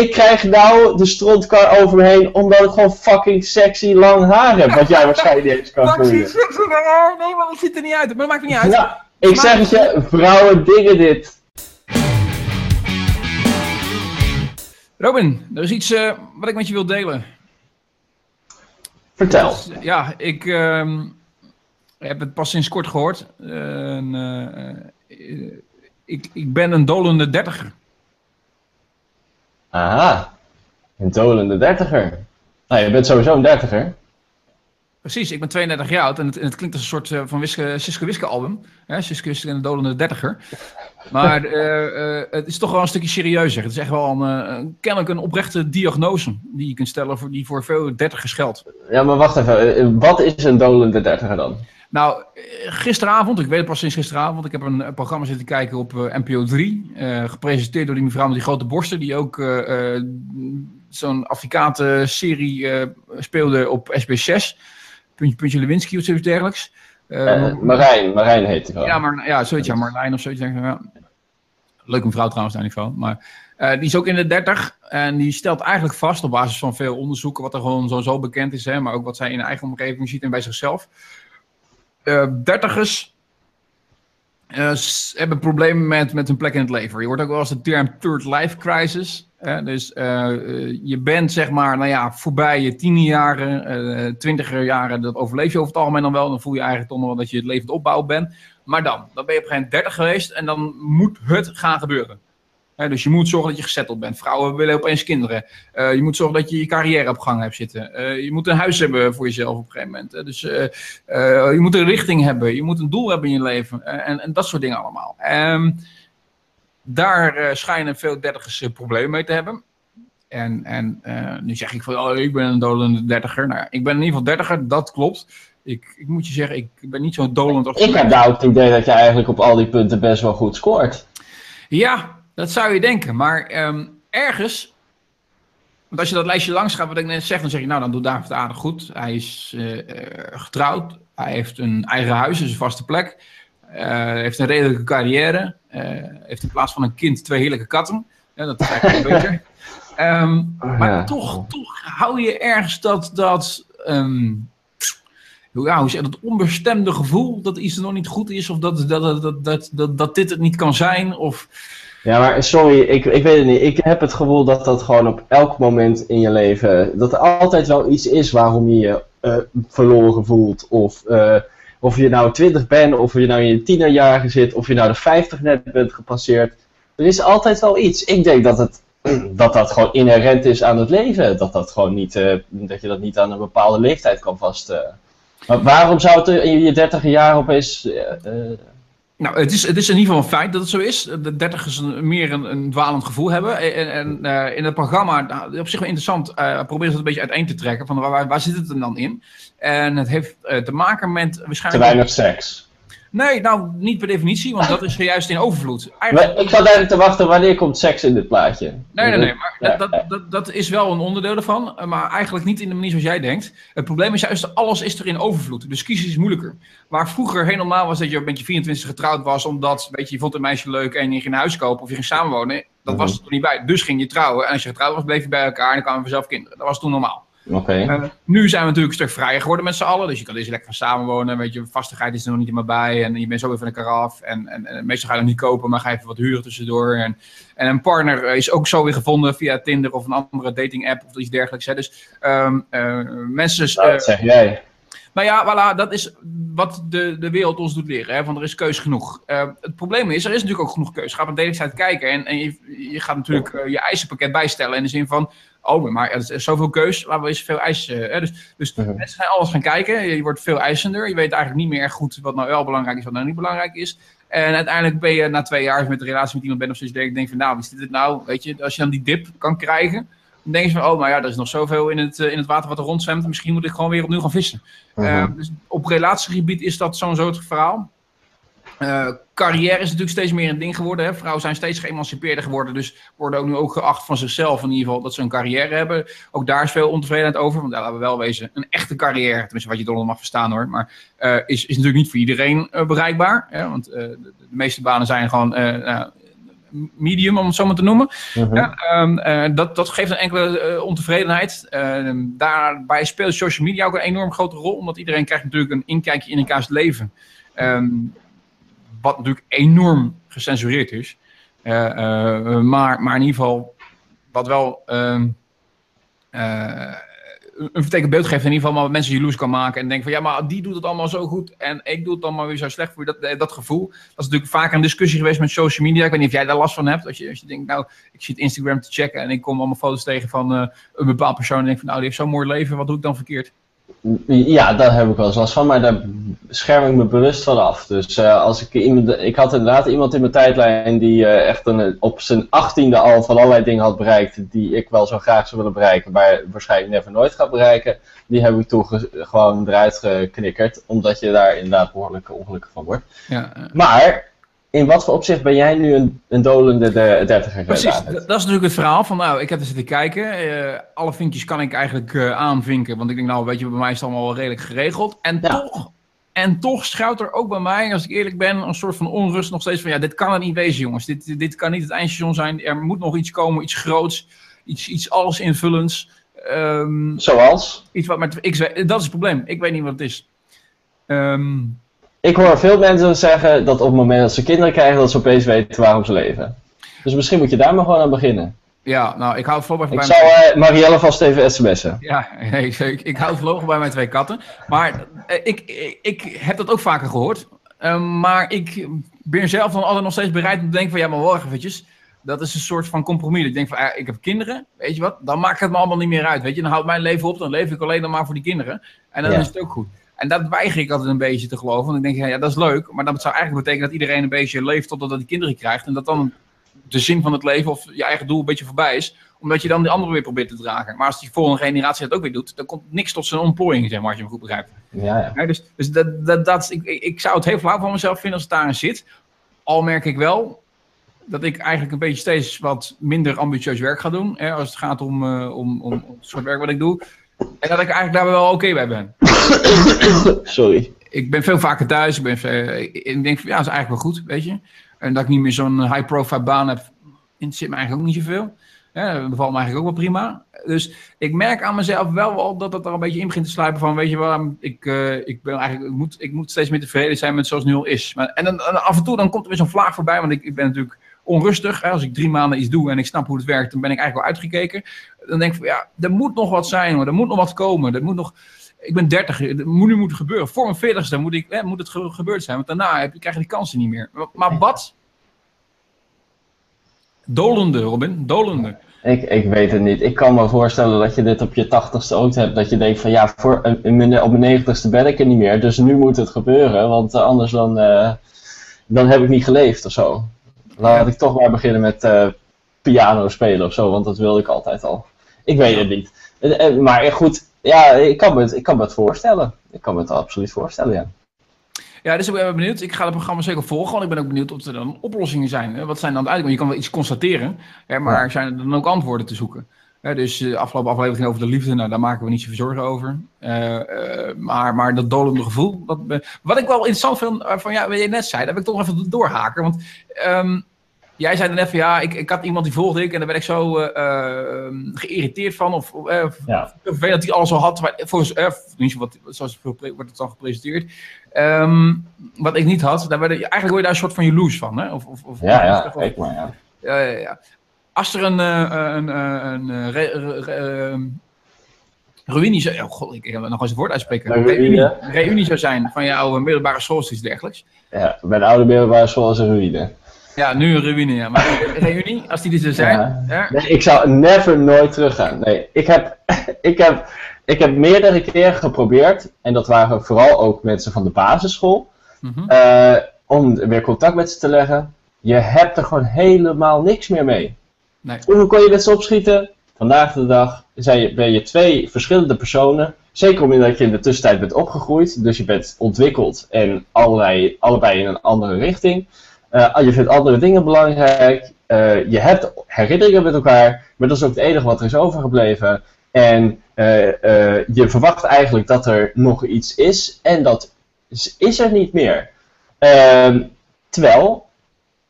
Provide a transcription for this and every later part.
ik krijg nou de strontkar over me heen omdat ik gewoon fucking sexy lang haar heb. Wat jij waarschijnlijk niet eens kan voelen. sexy lang haar. Nee, maar dat ziet er niet uit. Maar dat maakt niet uit. Ja, ik zeg het je, vrouwen dingen dit. Robin, er is iets eh, wat ik met je wil delen. Vertel. Dus, ja, ik ehm, heb het pas sinds kort gehoord. Eh, eh, eh, ik, ik ben een dolende dertiger. Aha, een dolende dertiger. Nou, je bent sowieso een dertiger. Precies, ik ben 32 jaar oud en het, en het klinkt als een soort eh, van Wiske, Siske Wiske album. Hè? Siske Wiske en de dolende dertiger. Maar eh, eh, het is toch wel een stukje serieuzer. Het is echt wel een, eh, een- kennelijk een oprechte diagnose die je kunt stellen voor, die voor veel dertigers geldt. Ja, maar wacht even. eh, Wat is een dolende dertiger dan? Nou, gisteravond, ik weet het pas sinds gisteravond, ik heb een, programma zitten kijken op NPO 3, eh, gepresenteerd door die mevrouw met die grote borsten, die ook eh, eh, zo'n Afrikaanse serie eh, speelde op SBS6, Puntje Puntje Lewinsky of zoiets dergelijks. Marijn, Marijn heet ik wel. ja, maar ja, zoiets, ja, Marlijn of zoiets. Ja. Leuke mevrouw trouwens, daar niet van. Maar die is ook in de 30 en die stelt eigenlijk vast op basis van veel onderzoeken, wat er gewoon sowieso bekend is, hè, maar ook wat zij in haar eigen omgeving ziet en bij zichzelf. Eh dertigers s- hebben problemen met, met hun plek in het leven. Je hoort ook wel eens de term third life crisis. Hè? Dus eh, je bent zeg maar, nou ja, voorbij je tienerjaren, twintiger jaren, dat overleef je over het algemeen dan wel. Dan voel je eigenlijk toch nog wel dat je het leven opbouwen bent. Maar dan, dan ben je op een gegeven moment 30 geweest en dan moet het gaan gebeuren. Hè, dus je moet zorgen dat je gezetteld bent. Vrouwen willen opeens kinderen. Eh, je moet zorgen dat je je carrière op gang hebt zitten. Eh, je moet een huis hebben voor jezelf op een gegeven moment. hè. Dus eh, je moet een richting hebben. Je moet een doel hebben in je leven. En, en dat soort dingen allemaal. Ehm, daar schijnen veel dertigers problemen mee te hebben. En, en nu zeg ik van, oh, ik ben een dolende dertiger. Nou, ja, ik ben in ieder geval dertiger, dat klopt. Ik, ik moet je zeggen, ik ben niet zo dolend als... Ik heb nou het idee dat je eigenlijk op al die punten best wel goed scoort. Ja, dat zou je denken. Maar ehm, ergens, want als je dat lijstje langs gaat, wat ik net zeg, dan zeg je, nou, dan doet David aardig goed. Hij is eh, eh, getrouwd, hij heeft een eigen huis, dus een vaste plek. Eh, heeft een redelijke carrière. eh, heeft in plaats van een kind twee heerlijke katten. Ja, dat is eigenlijk beter. Ehm, maar Ja. toch, toch hou je ergens dat, dat ehm, hoe- ja, hoe zeg dat onbestemde gevoel dat iets er nog niet goed is, of dat, dat, dat, dat, dat, dat, dat dit het niet kan zijn, of Ja, maar sorry, ik, ik weet het niet. Ik heb het gevoel dat dat gewoon op elk moment in je leven. dat er altijd wel iets is waarom je je eh, verloren voelt. Of, eh, of je nou 20 bent, of je nou in je tienerjaren zit, of je nou de 50 net bent gepasseerd. Er is altijd wel iets. Ik denk dat het, dat, dat gewoon inherent is aan het leven. Dat, dat, gewoon niet, eh, dat je dat niet aan een bepaalde leeftijd kan vast. Maar waarom zou het in je 30 jaar opeens. Nou, het is, het is in ieder geval een feit dat het zo is. De dertigers meer een, een dwalend gevoel hebben. En, en eh, in het programma, nou, op zich wel interessant, eh proberen ze het een beetje uiteen te trekken. Van waar, waar zit het dan in? En het heeft eh, te maken met te waarschijnlijk... weinig seks? Nee, nou, niet per definitie, want dat is juist in overvloed. Eigenlijk, ik zat eigenlijk te wachten wanneer komt seks in dit plaatje. Nee, nee, nee, maar Ja. dat, dat, dat, is wel een onderdeel ervan, maar eigenlijk niet in de manier zoals jij denkt. Het probleem is juist, alles is er in overvloed, dus kiezen is moeilijker. Waar vroeger heel normaal was dat je met je 24 getrouwd was, omdat weet je, je vond een meisje leuk en je ging een huis kopen of je ging samenwonen, dat was er niet bij. Dus ging je trouwen en als je getrouwd was, bleef je bij elkaar en dan kwamen vanzelf kinderen. Dat was toen normaal. Oké. Eh, nu zijn we natuurlijk een stuk vrijer geworden met z'n allen. Dus je kan dus lekker gaan samenwonen. Weet je, vastigheid is er nog niet helemaal bij. En je bent zo weer van de karaf. En, en, en meestal ga je dat niet kopen, maar ga je even wat huren tussendoor. En, en een partner is ook zo weer gevonden via Tinder of een andere dating app of iets dergelijks. Hè. Dus ehm, eh, mensen. Nou, eh, dat zeg jij. nou ja, voilà, dat is wat de, de wereld ons doet leren. Hè, van er is keus genoeg. Het probleem is, er is natuurlijk ook genoeg keus. Ga op een datingssite kijken en, en je, je gaat natuurlijk je eisenpakket bijstellen. In de zin van, oh, maar er is zoveel keus, waar is veel eisen. Hè? Dus, dus Mhm. mensen gaan alles gaan kijken. Je wordt veel eisender. Je weet eigenlijk niet meer echt goed wat nou wel belangrijk is, wat nou niet belangrijk is. En uiteindelijk ben je na twee jaar met een relatie met iemand bent of zoiets, denk je van, nou, is dit het nou? Weet je, als je dan die dip kan krijgen, dan denk je van, oh, maar ja, er is nog zoveel in het, eh, in het water wat er rondzwemt. Misschien moet ik gewoon weer opnieuw gaan vissen. Mhm. Uh, dus op relatiegebied is dat zo'n soort verhaal. Uh, carrière is natuurlijk steeds meer een ding geworden. Hè? Vrouwen zijn steeds geëmancipeerder geworden. Dus worden ook nu ook geacht van zichzelf in ieder geval dat ze een carrière hebben. Ook daar is veel ontevredenheid over. Want daar laten we wel wezen. Een echte carrière, tenminste wat je eronder mag verstaan hoor. Maar uh, is, is natuurlijk niet voor iedereen uh, bereikbaar. Hè? Want de, de, meeste banen zijn gewoon uh, medium, om het zo maar te noemen. Mhm. Ja, ehm, eh, dat, dat geeft een enkele eh, ontevredenheid. Ehm, daarbij speelt social media ook een enorm grote rol, omdat iedereen krijgt natuurlijk een inkijkje in elkaars leven. Ehm, wat natuurlijk enorm gecensureerd is. Eh, eh, maar, maar in ieder geval, wat wel ehm, eh, een vertekend beeld geeft, in ieder geval, maar wat mensen jaloers kan maken. En denken van ja, maar die doet het allemaal zo goed en ik doe het allemaal weer zo slecht voor. Dat, dat gevoel. Dat is natuurlijk vaak een discussie geweest met social media. Ik weet niet of jij daar last van hebt. Als je, als je denkt, nou, ik zit Instagram te checken en ik kom allemaal foto's tegen van een bepaald persoon. En denk van nou, die heeft zo'n mooi leven, wat doe ik dan verkeerd? Ja, daar heb ik wel eens last van, maar daar scherm ik me bewust van af. Dus eh, als ik iemand, ik had inderdaad iemand in mijn tijdlijn die eh, echt een, op zijn achttiende al van allerlei dingen had bereikt die ik wel zo graag zou willen bereiken, maar waarschijnlijk never nooit gaat bereiken. Die heb ik toen ge- gewoon eruit geknikkerd, omdat je daar inderdaad behoorlijk ongelukkig van wordt. Ja, Maar in wat voor opzicht ben jij nu een, een dolende de, dertiger? Precies, dat is natuurlijk het verhaal van, nou, ik heb er zitten kijken. eh, alle vinkjes kan ik eigenlijk eh, aanvinken, want ik denk, nou, weet je, bij mij is het allemaal wel redelijk geregeld. En Ja. toch, en toch schuilt er ook bij mij, als ik eerlijk ben, een soort van onrust nog steeds van, ja, dit kan het niet wezen, jongens. Dit, dit kan niet het eindstation zijn. Er moet nog iets komen, iets groots, iets, iets alles invullends. Ehm, Zoals? iets wat met X, dat is het probleem. Ik weet niet wat het is. Ehm, Ik hoor veel mensen zeggen dat op het moment dat ze kinderen krijgen, dat ze opeens weten waarom ze leven. Dus misschien moet je daar maar gewoon aan beginnen. ja, nou, ik hou voorlopig Ik bij zou mijn- eh, Marielle vast even sms'en. Ja, ik, ik, ik hou voorlopig bij mijn twee katten. Maar eh, ik, ik, ik heb dat ook vaker gehoord. Ehm, maar ik ben zelf dan altijd nog steeds bereid om te denken van... Ja, maar wacht eventjes. Dat is een soort van compromis. Ik denk van, ah, ik heb kinderen, weet je wat? Dan maakt het me allemaal niet meer uit, weet je. Dan houdt mijn leven op, dan leef ik alleen nog maar voor die kinderen. En dan Ja. is het ook goed. En dat weiger ik altijd een beetje te geloven. Want ik denk, ja, ja, dat is leuk. Maar dat zou eigenlijk betekenen dat iedereen een beetje leeft totdat hij kinderen krijgt. En dat dan de zin van het leven of je eigen doel een beetje voorbij is. Omdat je dan die anderen weer probeert te dragen. Maar als die volgende generatie dat ook weer doet, dan komt niks tot zijn ontplooiing, zeg maar, als je me goed begrijpt. Ja, ja. Ja, dus dus dat, dat, dat, ik, ik zou het heel flauw van mezelf vinden als het daarin zit. Al merk ik wel dat ik eigenlijk een beetje steeds wat minder ambitieus werk ga doen. Hè, als het gaat om, eh, om, om, om het soort werk wat ik doe. En dat ik eigenlijk daar wel oké bij ben. Sorry. Ik ben veel vaker thuis. Ik, ben ik denk van ja, dat is eigenlijk wel goed, weet je. En dat ik niet meer zo'n high-profile baan heb, interesseert me eigenlijk ook niet zoveel. Ja, dat bevalt me eigenlijk ook wel prima. Dus ik merk aan mezelf wel wel dat dat er een beetje in begint te sluipen van, weet je waarom, ik, eh, ik ben eigenlijk, ik moet, ik moet steeds meer tevreden zijn met zoals het nu al is. Maar, en dan, af en toe dan komt er weer zo'n vlaag voorbij, want ik, ik ben natuurlijk onrustig. Hè? Als ik drie maanden iets doe en ik snap hoe het werkt, dan ben ik eigenlijk wel uitgekeken. Dan denk ik van, ja, er moet nog wat zijn, hoor. er moet nog wat komen. Er moet nog, ik ben 30, het moet nu moeten gebeuren. Voor mijn 40ste moet, ik, hè, moet het ge- gebeurd zijn, want daarna heb, je- krijg je die kansen niet meer. Maar, wat? Dolende, Robin, dolende. Ik, ik weet het niet. Ik kan me voorstellen dat je dit op je tachtigste ook hebt. Dat je denkt van ja, voor, een- in mijn- op mijn negentigste ben ik er niet meer. Dus nu moet het gebeuren. Want eh, anders dan, eh, dan heb ik niet geleefd of zo. Laat ik toch maar beginnen met eh, piano spelen of zo. Want dat wilde ik altijd al. Ik weet het niet. Maar goed, ja, ik kan, me het, ik kan me het voorstellen. Ik kan me het absoluut voorstellen, ja. Ja, dus ik ben benieuwd. Ik ga het programma zeker volgen, want ik ben ook benieuwd of er dan oplossingen zijn. Wat zijn dan de uitkomsten? Je kan wel iets constateren, hè, maar Ja. zijn er dan ook antwoorden te zoeken? Hè, dus de afgelopen aflevering over de liefde, nou, daar maken we niet zoveel zorgen over. Eh, eh, maar, maar dat dolende gevoel, dat, be- wat ik wel interessant vind, eh, van ja, wat je net zei, daar wil ik toch even doorhaken. Want ehm, jij zei net van ja, ik, ik had iemand die volgde ik en daar ben ik zo eh, eh, geïrriteerd van. Of eh, Ja. vervelend dat hij alles al had. Maar volgens, zo wat, zoals wordt het dan gepresenteerd. Ehm, wat ik niet had, daar werd, je- eigenlijk word je daar een soort van jaloers van. Hè? Of, of, of, Ja, ja, of- kijk maar, ja. ja, ja, ja. Als er een, een, een, re, re- re- ehm, reunie zou... Oh god, ik heb nog eens een woord uitspreken. Een Reunie, reunie, zou zijn van jouw middelbare school of iets dergelijks. ja. Bij de oude middelbare school is een ruïne. Ja, nu een reunie, ja. Maar reunie, als die er zijn... Ja. Nee, ik zou never nooit teruggaan. Nee, ik heb, ik heb, ik heb meerdere keren geprobeerd. En dat waren vooral ook mensen van de basisschool. Mhm. eh, om weer contact met ze te leggen. Je hebt er gewoon helemaal niks meer mee. Nee. Hoeveel kon je met ze opschieten? Vandaag de dag zijn je, ben je twee verschillende personen. Zeker omdat je in de tussentijd bent opgegroeid. Dus je bent ontwikkeld en allerlei, allebei in een andere richting. Eh, je vindt andere dingen belangrijk. Eh, je hebt herinneringen met elkaar. Maar dat is ook het enige wat er is overgebleven. En eh, je verwacht eigenlijk dat er nog iets is. En dat is, er niet meer. Ehm, terwijl,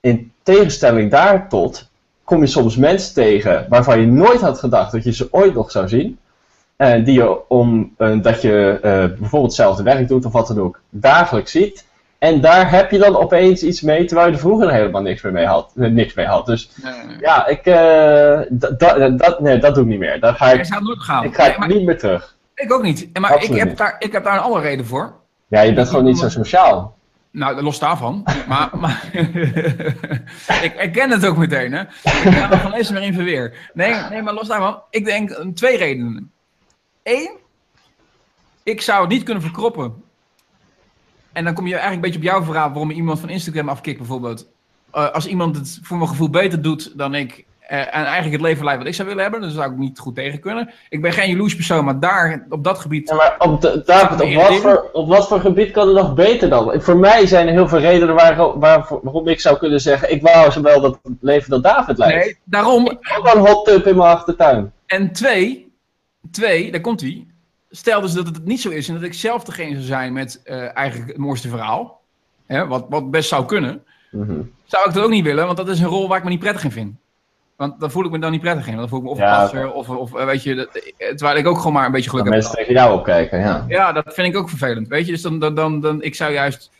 in tegenstelling daartot kom je soms mensen tegen waarvan je nooit had gedacht dat je ze ooit nog zou zien. En die je om eh, dat je bijvoorbeeld hetzelfde werk doet of wat dan ook, dagelijks ziet. En daar heb je dan opeens iets mee, terwijl je er vroeger helemaal niks meer mee had. eh, niks mee had. Dus Nee, nee, nee. ja, ik, eh, dat- dat- dat- nee, dat doe ik niet meer. Daar ga ik, ik ga Nee, maar niet meer terug. ik ook niet. Maar ik heb, niet. daar, ik heb daar een andere reden voor. Ja, je bent gewoon niet zo sociaal. Nou, los daarvan. Maar, maar ik herken het ook meteen, hè. Ik ga nog van eens meer in verweer. Nee, nee, maar los daarvan. Ik denk eh, twee redenen. Eén, ik zou het niet kunnen verkroppen. En dan kom je eigenlijk een beetje op jouw verhaal waarom iemand van Instagram afkikt bijvoorbeeld. Eh, als iemand het voor mijn gevoel beter doet dan ik. eh, en eigenlijk het leven leidt wat ik zou willen hebben. Dan zou ik niet goed tegen kunnen. Ik ben geen jaloers persoon, maar daar, op dat gebied... Ja, maar op de, David, op wat, voor, op wat voor gebied kan het nog beter dan? Voor mij zijn er heel veel redenen waar, waar, waarom ik zou kunnen zeggen: ik wou zo wel dat leven dat David leidt. Nee, daarom. Ik heb ook wel een hot tub in mijn achtertuin. En twee, twee, daar komt hij. Stel dus dat het niet zo is en dat ik zelf degene zou zijn met eh, eigenlijk het mooiste verhaal. Hè, wat, wat best zou kunnen. Mhm. Zou ik dat ook niet willen, want dat is een rol waar ik me niet prettig in vind. Want dan voel ik me dan niet prettig in. want Dan voel ik me of Ja, passer of, of eh, weet je, dat, eh, terwijl ik ook gewoon maar een beetje Dat geluk heb. mensen tegen jou opkijken, ja. Ja, dat vind ik ook vervelend. Weet je, dus dan, dan, dan, dan ik zou juist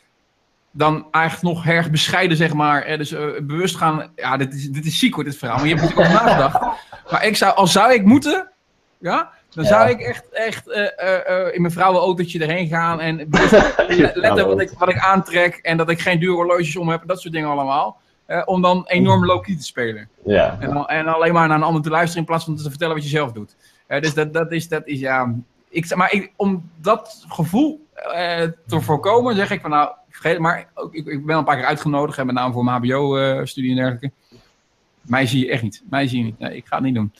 dan eigenlijk nog erg bescheiden, zeg maar. Dus bewust gaan. Ja, dit is, dit is ziek hoor, dit verhaal. Maar je hebt natuurlijk over nagedacht. Maar ik zou, als zou ik moeten, ja, dan Ja. zou ik echt, echt eh, eh, in mijn vrouwenautootje erheen gaan. En letten wat ik, wat ik aantrek. En dat ik geen dure horloges om heb. Dat soort dingen allemaal. Om dan enorm low-key te spelen. Ja. En, dan, en alleen maar naar een ander te luisteren in plaats van te vertellen wat je zelf doet. Dus dat, dat, is, dat is ja. Ik, maar ik, om dat gevoel te voorkomen, zeg ik van nou, vergeet het maar. Ook, ik, ik ben een paar keer uitgenodigd, met name voor mijn HBO-studie en dergelijke. Mij zie je echt niet. Mij zie je niet. Nee, ik ga het niet doen.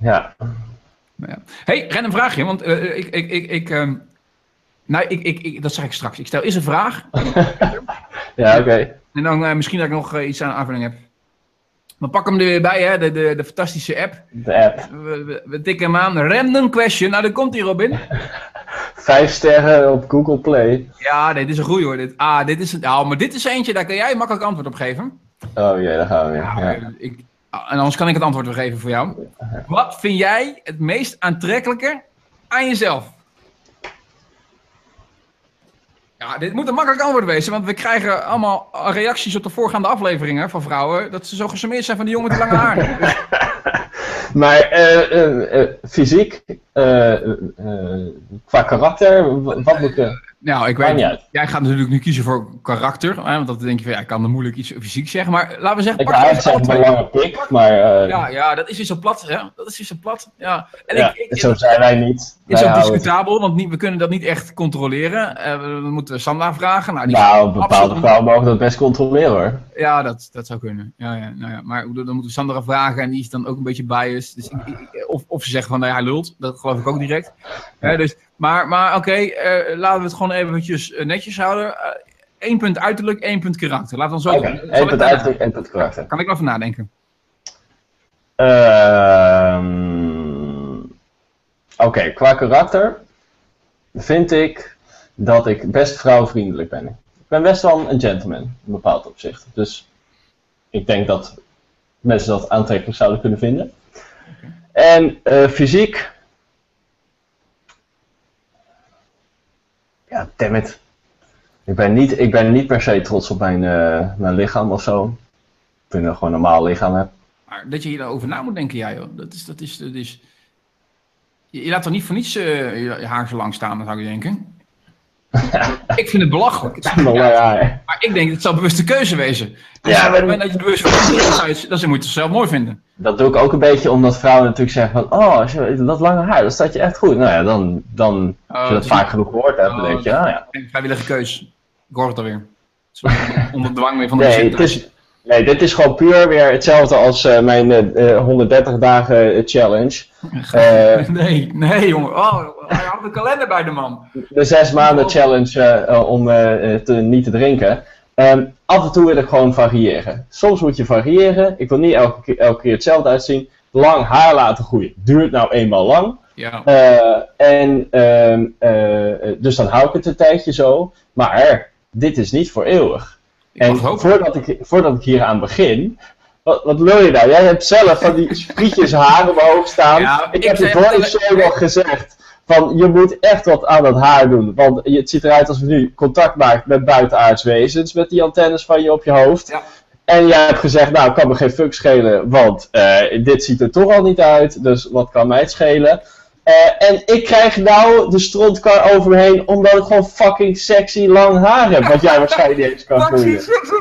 Nou, Ja. nou ja. hey, ren een vraagje, want eh, ik, ik, ik, ik, ehm, nou, ik, ik, ik, dat zeg ik straks. Ik stel eerst een vraag Ja, oké. en dan eh, misschien dat ik nog eh, iets aan aanvulling heb. We pakken hem er weer bij, hè, de, de, de fantastische app. De app. We, we, we tikken hem aan. Random question. Nou, daar komt hij, Robin. Vijf sterren op Google Play. Ja, dit is een goeie hoor. Dit, ah, dit is, een- nou, maar dit is eentje, daar kan jij makkelijk antwoord op geven. Oh jee, daar gaan we weer. Ja, Ja. eh, ik, en anders kan ik het antwoord geven voor jou. Wat vind jij het meest aantrekkelijke aan jezelf? Ja, dit moet een makkelijk antwoord wezen, want we krijgen allemaal reacties op de voorgaande afleveringen van vrouwen dat ze zo gesmeerd zijn van die jongen met lange haar. Maar eh, eh, eh, fysiek, qua karakter, wat moet ik... nou, ik niet weet, uit. jij gaat natuurlijk nu kiezen voor karakter, hè, want dat denk je van, ja, ik kan er moeilijk iets fysiek zeggen, maar laten we zeggen, Ik wou even eigenlijk zeggen een lange pik, maar Ja, ja, dat is weer zo plat. Ja, dat is weer zo plat. Ja. En ja, ik, ik, zo zijn wij niet. is Wij ook discutabel, want niet, we kunnen dat niet echt controleren. Eh, we, moeten Sandra vragen. Nou, die Nou, bepaalde vrouwen mogen dat best controleren hoor. Ja, dat, dat zou kunnen. Ja, ja, nou ja. Maar dan moeten we Sandra vragen en die is dan ook een beetje biased. Dus ik, ik- of, of ze zeggen van, nou ja, hij lult. Dat geloof ik ook direct. Dus, maar maar oké, eh, laten we het gewoon eventjes eh, netjes houden. Eén punt uiterlijk, één punt karakter. We dan zo één ik punt uiterlijk, één punt karakter. Kan ik wel even nadenken. Ehm, Oké, qua karakter vind ik dat ik best vrouwvriendelijk ben. Ik ben best wel een gentleman in bepaald opzicht. Dus ik denk dat mensen dat aantrekkelijk zouden kunnen vinden. En eh, fysiek. Ja, damn it. Ik ben niet, ik ben niet per se trots op mijn, eh, mijn lichaam of zo. Ik vind dat ik gewoon een normaal lichaam heb. Maar dat je hierover na moet denken, jij joh. Dat is, dat is, dat is... Je, je laat toch niet voor niets eh, je, haar zo lang staan, dan zou je denken. ik vind het belachelijk. Het is- ja, ik denk, het zal bewuste keuze wezen. Dus Ja, maar- dat je bewust voor kiest, dan zou je het- zelf mooi vinden. Dat doe ik ook een beetje omdat vrouwen natuurlijk zeggen van, oh, als je dat lange haar, dat staat je echt goed. Nou ja, dan, dan als je dat is vaak genoeg gehoord hebt, dan Oh, denk je, ah ja. Een vrijwillige keus. Ik hoor het alweer. Onder dwang weer van de Nee, het is, nee, dit is gewoon puur weer hetzelfde als eh, mijn eh, eh, 130 dagen eh, challenge. Eh, Nee, nee jongen. Oh, hij had de kalender bij de man. de zes maanden challenge eh, eh, om eh, eh, te, niet te drinken. Ehm, af en toe wil ik gewoon variëren. Soms moet je variëren. Ik wil niet elke keer, elke keer hetzelfde uitzien. Lang haar laten groeien duurt nou eenmaal lang. Ja. Eh, en, ehm, eh, dus dan hou ik het een tijdje zo. Maar dit is niet voor eeuwig. Ik En voordat ik, voordat ik hier aan begin, wat, wat wil je nou? Jij hebt zelf van die sprietjes haar omhoog staan. Ja, ik, ik heb je de show nog gezegd van je moet echt wat aan dat haar doen. Want je- het ziet eruit alsof je nu contact maakt met buitenaards wezens met die antennes van je op je hoofd. Ja. En jij hebt gezegd, nou kan me geen fuck schelen, want eh, dit ziet er toch al niet uit, dus wat kan mij het schelen? Eh, en ik krijg nou de strontkar over me heen omdat ik gewoon fucking sexy lang haar heb. Wat jij waarschijnlijk niet eens kan Fuck, groeien. zie- zie- zie-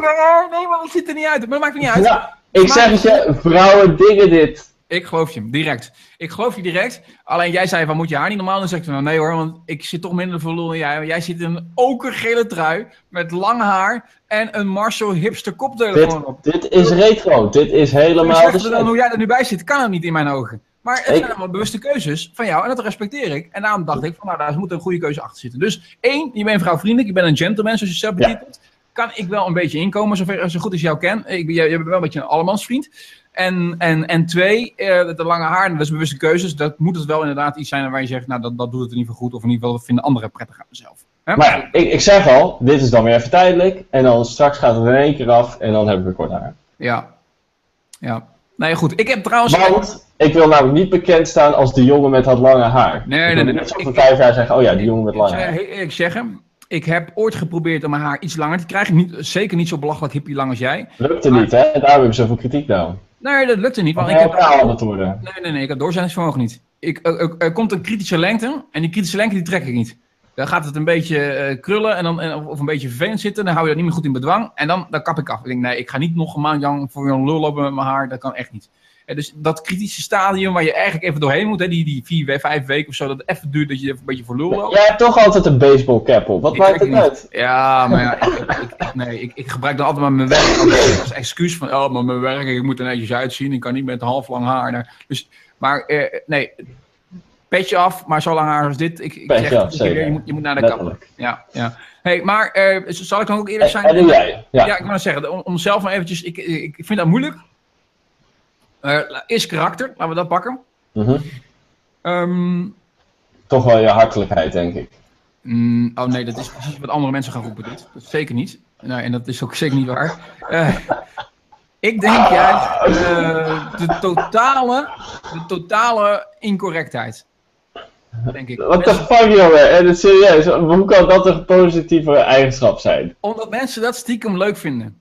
Nee, maar het ziet er niet uit. Maar dat maakt niet uit. Ja, ik zeg het je, vrouwen dingen dit. Ik geloof je, direct. Ik geloof je direct. Alleen jij zei van, moet je haar niet normaal? Dan zeg ik van, nee hoor, want ik zit toch minder voor lul dan jij. Jij zit in een okergele trui, met lang haar en een Marshall hipster koptelefoon op. Dit is retro, dit is helemaal hoe jij er nu bij zit, kan het niet in mijn ogen. Maar het zijn allemaal bewuste keuzes van jou en dat respecteer ik. En daarom dacht ik van, nou daar moet een goede keuze achter zitten. Dus één, je bent vrouwvriendelijk, je bent een gentleman zoals je zelf Ja. betitelt. Kan ik wel een beetje inkomen, zover, zo goed als jou ken. Ik, ben- je, je bent wel een beetje een allemansvriend. En, en, en twee, eh, de lange haar, dat is bewuste keuzes. Dat moet het wel inderdaad iets zijn waar je zegt, nou dat, dat doet het in ieder geval goed. Of in ieder geval, dat vinden anderen prettig aan mezelf. Maar ik, ik zeg al, dit is dan weer even tijdelijk. En dan straks gaat het in één keer af en dan hebben we kort haar. Ja. Ja. Nee, goed. Ik heb trouwens... Want ik wil namelijk niet bekend staan als de jongen met dat lange haar. Nee, Ik nee, nee, niet nee. over Ik- vijf jaar zeggen, oh ja, die jongen met Ik lange haar. heel eerlijk zeggen, ik heb ooit geprobeerd om mijn haar iets langer te krijgen. Niet, zeker niet zo belachelijk hippie lang als jij. Lukte niet, hè? En daarom hebben ze zoveel kritiek nou. Nee, dat lukte niet. Want ik ik heb, aan het worden. nee, nee, nee, ik heb doorzettingsvermogen niet. Ik, er, er- er komt een kritische lengte en die kritische lengte die trek ik niet. Dan gaat het een beetje eh, krullen en dan, en, of- een beetje vervelend zitten. Dan hou je dat niet meer goed in bedwang en dan, dan kap ik af. Ik denk, nee, ik ga niet nog een maand lang voor een lul lopen met mijn haar. Dat kan echt niet. Eh, dus dat kritische stadium waar je eigenlijk even doorheen moet, hè, die, die vier, vijf weken of zo, dat het even duurt dat je even een beetje voor lul loopt. Jij hebt toch altijd een baseball cap op. Wat Ik maakt het uit? Ja, maar ja, ik, nee, ik, ik gebruik dan altijd maar mijn werk als, excuus van, oh, maar mijn werk, ik moet er netjes uitzien, ik kan niet met half lang haar. Dus, maar eh, nee, petje af, maar zo lang haar als dit, ik, ik zeg, af, zeker. je, moet, je moet naar de kapper. Ja, ja. Hey, maar eh, zal ik dan ook eerlijk En, zijn? en jij? Ja, Ja. ik wil zeggen, om, om zelf maar eventjes, ik, ik vind dat moeilijk. Eh is karakter, laten we dat pakken. Mhm. Ehm, Toch wel je hartelijkheid, denk ik. Mm, oh nee, dat is precies wat andere mensen gaan roepen. Dit. Dat is zeker niet. Nee, en dat is ook zeker niet waar. Eh, ik denk juist eh, de, totale, de totale incorrectheid. Denk ik. What the fuck, jongen? En serieus, hoe kan dat een positieve eigenschap zijn? Omdat mensen dat stiekem leuk vinden.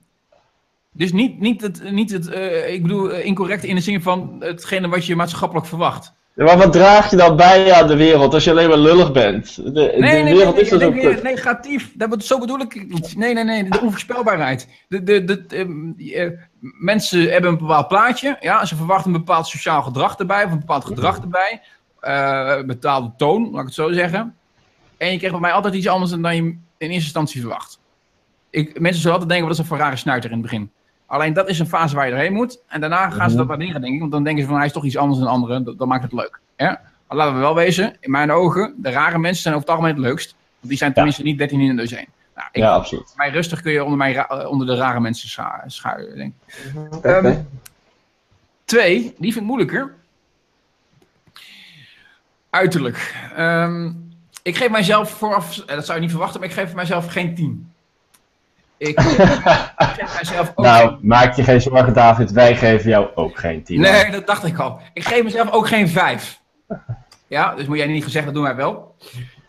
Dus niet, niet het, niet het eh, ik bedoel, eh, incorrect in de zin van hetgene wat je maatschappelijk verwacht. Ja, Maar wat draag je dan bij aan de wereld als je alleen maar lullig bent? De, de Nee, nee, nee, wereld nee, is nee, zo nee, kut. negatief. Dat, zo bedoel ik niet. Nee, nee, nee, de onvoorspelbaarheid. De, de, de, ehm, eh, mensen hebben een bepaald plaatje. Ja, ze verwachten een bepaald sociaal gedrag erbij, of een bepaald gedrag erbij. Eh, betaalde toon, laat ik het zo zeggen. En je krijgt bij mij altijd iets anders dan je in eerste instantie verwacht. Ik, mensen zullen altijd denken, wat is dat voor een rare snuiter in het begin. Alleen dat is een fase waar je doorheen moet. En daarna gaan ze dat waarderen, denk ik. Want dan denken ze van, hij is toch iets anders dan anderen. Dat, dat maakt het leuk. Ja? Maar laten we wel wezen, in mijn ogen, de rare mensen zijn over het algemeen het leukst. Want die zijn tenminste niet 13 in de heen. Nou, ik, Ja, absoluut. mij rustig kun je onder, mijn ra- eh, onder de rare mensen schuilen, denk ik. Oké. Ehm, Twee, die vind ik moeilijker. Uiterlijk. Ehm, ik geef mijzelf vooraf, eh, dat zou je niet verwachten, maar ik geef mijzelf geen 10. Ik, geef mijzelf ook nou, maak je geen zorgen, David. Wij geven jou ook geen team. Nee, dat dacht ik al. Ik geef mezelf ook geen 5. Ja, dus moet jij niet gezegd, dat doen wij wel.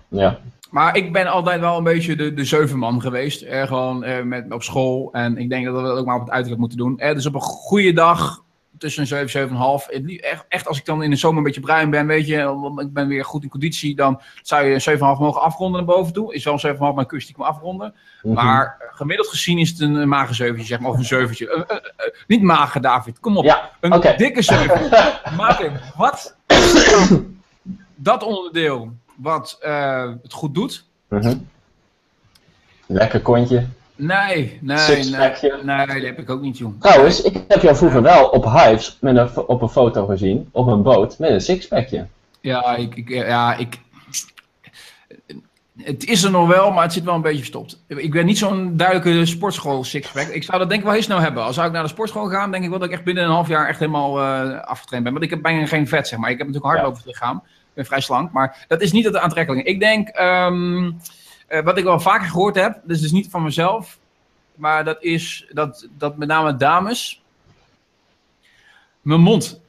Ja. Maar ik ben altijd wel een beetje de, de zevenman geweest. Eh, gewoon eh, met, op school. En ik denk dat we dat ook maar op het uiterlijk moeten doen. Eh, dus op een goede dag, tussen een 7, 7,5. Het lie- Echt, echt als ik dan in de zomer een beetje bruin ben, weet je. want Ik ben weer goed in conditie. Dan zou je een 7,5 mogen afronden naar boven toe. Is wel een 7,5, maar kun je stiekem afronden. Mhm. Maar eh, gemiddeld gezien is het een, zeventje, zeg maar. Of een zeventje. Eh, eh, eh, niet mager, David. Kom op. Ja, Een dikke zeven. Martin, wat dat onderdeel wat eh, het goed doet? Mhm. Lekker kontje. Nee, nee, nee, nee, dat heb ik ook niet, jong. Trouwens, ik heb jou vroeger wel op Hives met een, op een foto gezien, op een boot, met een sixpackje. Ja, ik, ik, ja, ik... Het is er nog wel, maar het zit wel een beetje verstopt. Ik ben niet zo'n duidelijke sportschool sixpack. Ik zou dat denk ik wel heel snel hebben. Als zou ik naar de sportschool gaan, denk ik wel dat ik echt binnen een half jaar echt helemaal eh, afgetraind ben. Want ik heb bijna geen vet, zeg maar. Ik heb natuurlijk hardlopen op het lichaam. Ik ben vrij slank, maar dat is niet het aantrekkelijke. Ik denk, ehm, eh, wat ik wel vaker gehoord heb, dus, dus niet van mezelf, maar dat is dat, dat met name dames mijn mond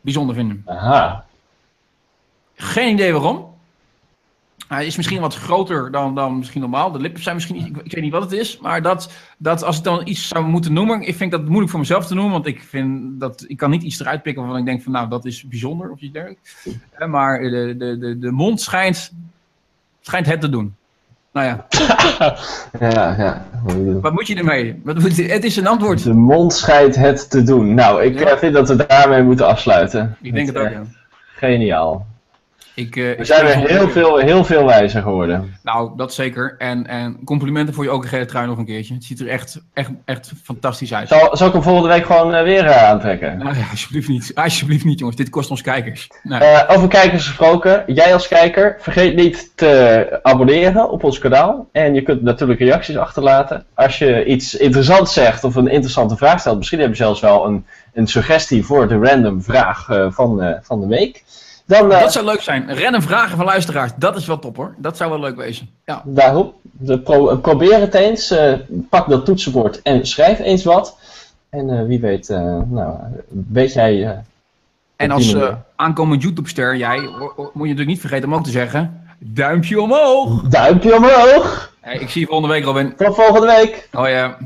bijzonder vinden. Aha. Geen idee waarom. Hij is misschien wat groter dan, dan misschien normaal. De lippen zijn misschien, ik, ik weet niet wat het is. Maar dat, dat als ik dan iets zou moeten noemen, ik vind dat moeilijk voor mezelf te noemen. Want ik vind dat, ik kan niet iets eruit pikken waarvan ik denk van nou, dat is bijzonder of iets dergelijks. Eh, Maar de, de, de, de mond schijnt, schijnt het te doen. Nou ja, Ja, ja. wat moet je ermee? Wat moet, het is een antwoord. De mond scheidt het te doen. Nou, ik Ja. eh, vind dat we daarmee moeten afsluiten. Ik denk het ook, ja. Geniaal. Ik, eh, We zijn weer zonder- heel veel, heel veel wijzer geworden. Nou, dat zeker. En, en complimenten voor je ook gele trui nog een keertje. Het ziet er echt, echt, echt fantastisch uit. Zal, zal ik hem volgende week gewoon eh, weer eh, aantrekken? Nou ja, alsjeblieft niet. Alsjeblieft niet, jongens. Dit kost ons kijkers. Nee. Over kijkers gesproken, jij als kijker, vergeet niet te abonneren op ons kanaal. En je kunt natuurlijk reacties achterlaten. Als je iets interessants zegt of een interessante vraag stelt, misschien heb je zelfs wel een, een suggestie voor de random vraag van, van de week. Dan, eh, dat zou leuk zijn. Rennen vragen van luisteraars. Dat is wel top hoor. Dat zou wel leuk wezen. Ja. daarop, de pro- eh, probeer het eens. eh, pak dat toetsenbord en schrijf eens wat. En eh, wie weet, eh, nou, weet jij. eh, En als eh, aankomend YouTube-ster, jij, moet je natuurlijk niet vergeten om ook te zeggen: duimpje omhoog. Duimpje omhoog! Hey, ik zie je volgende week, Robin. Tot volgende week! Oh ja.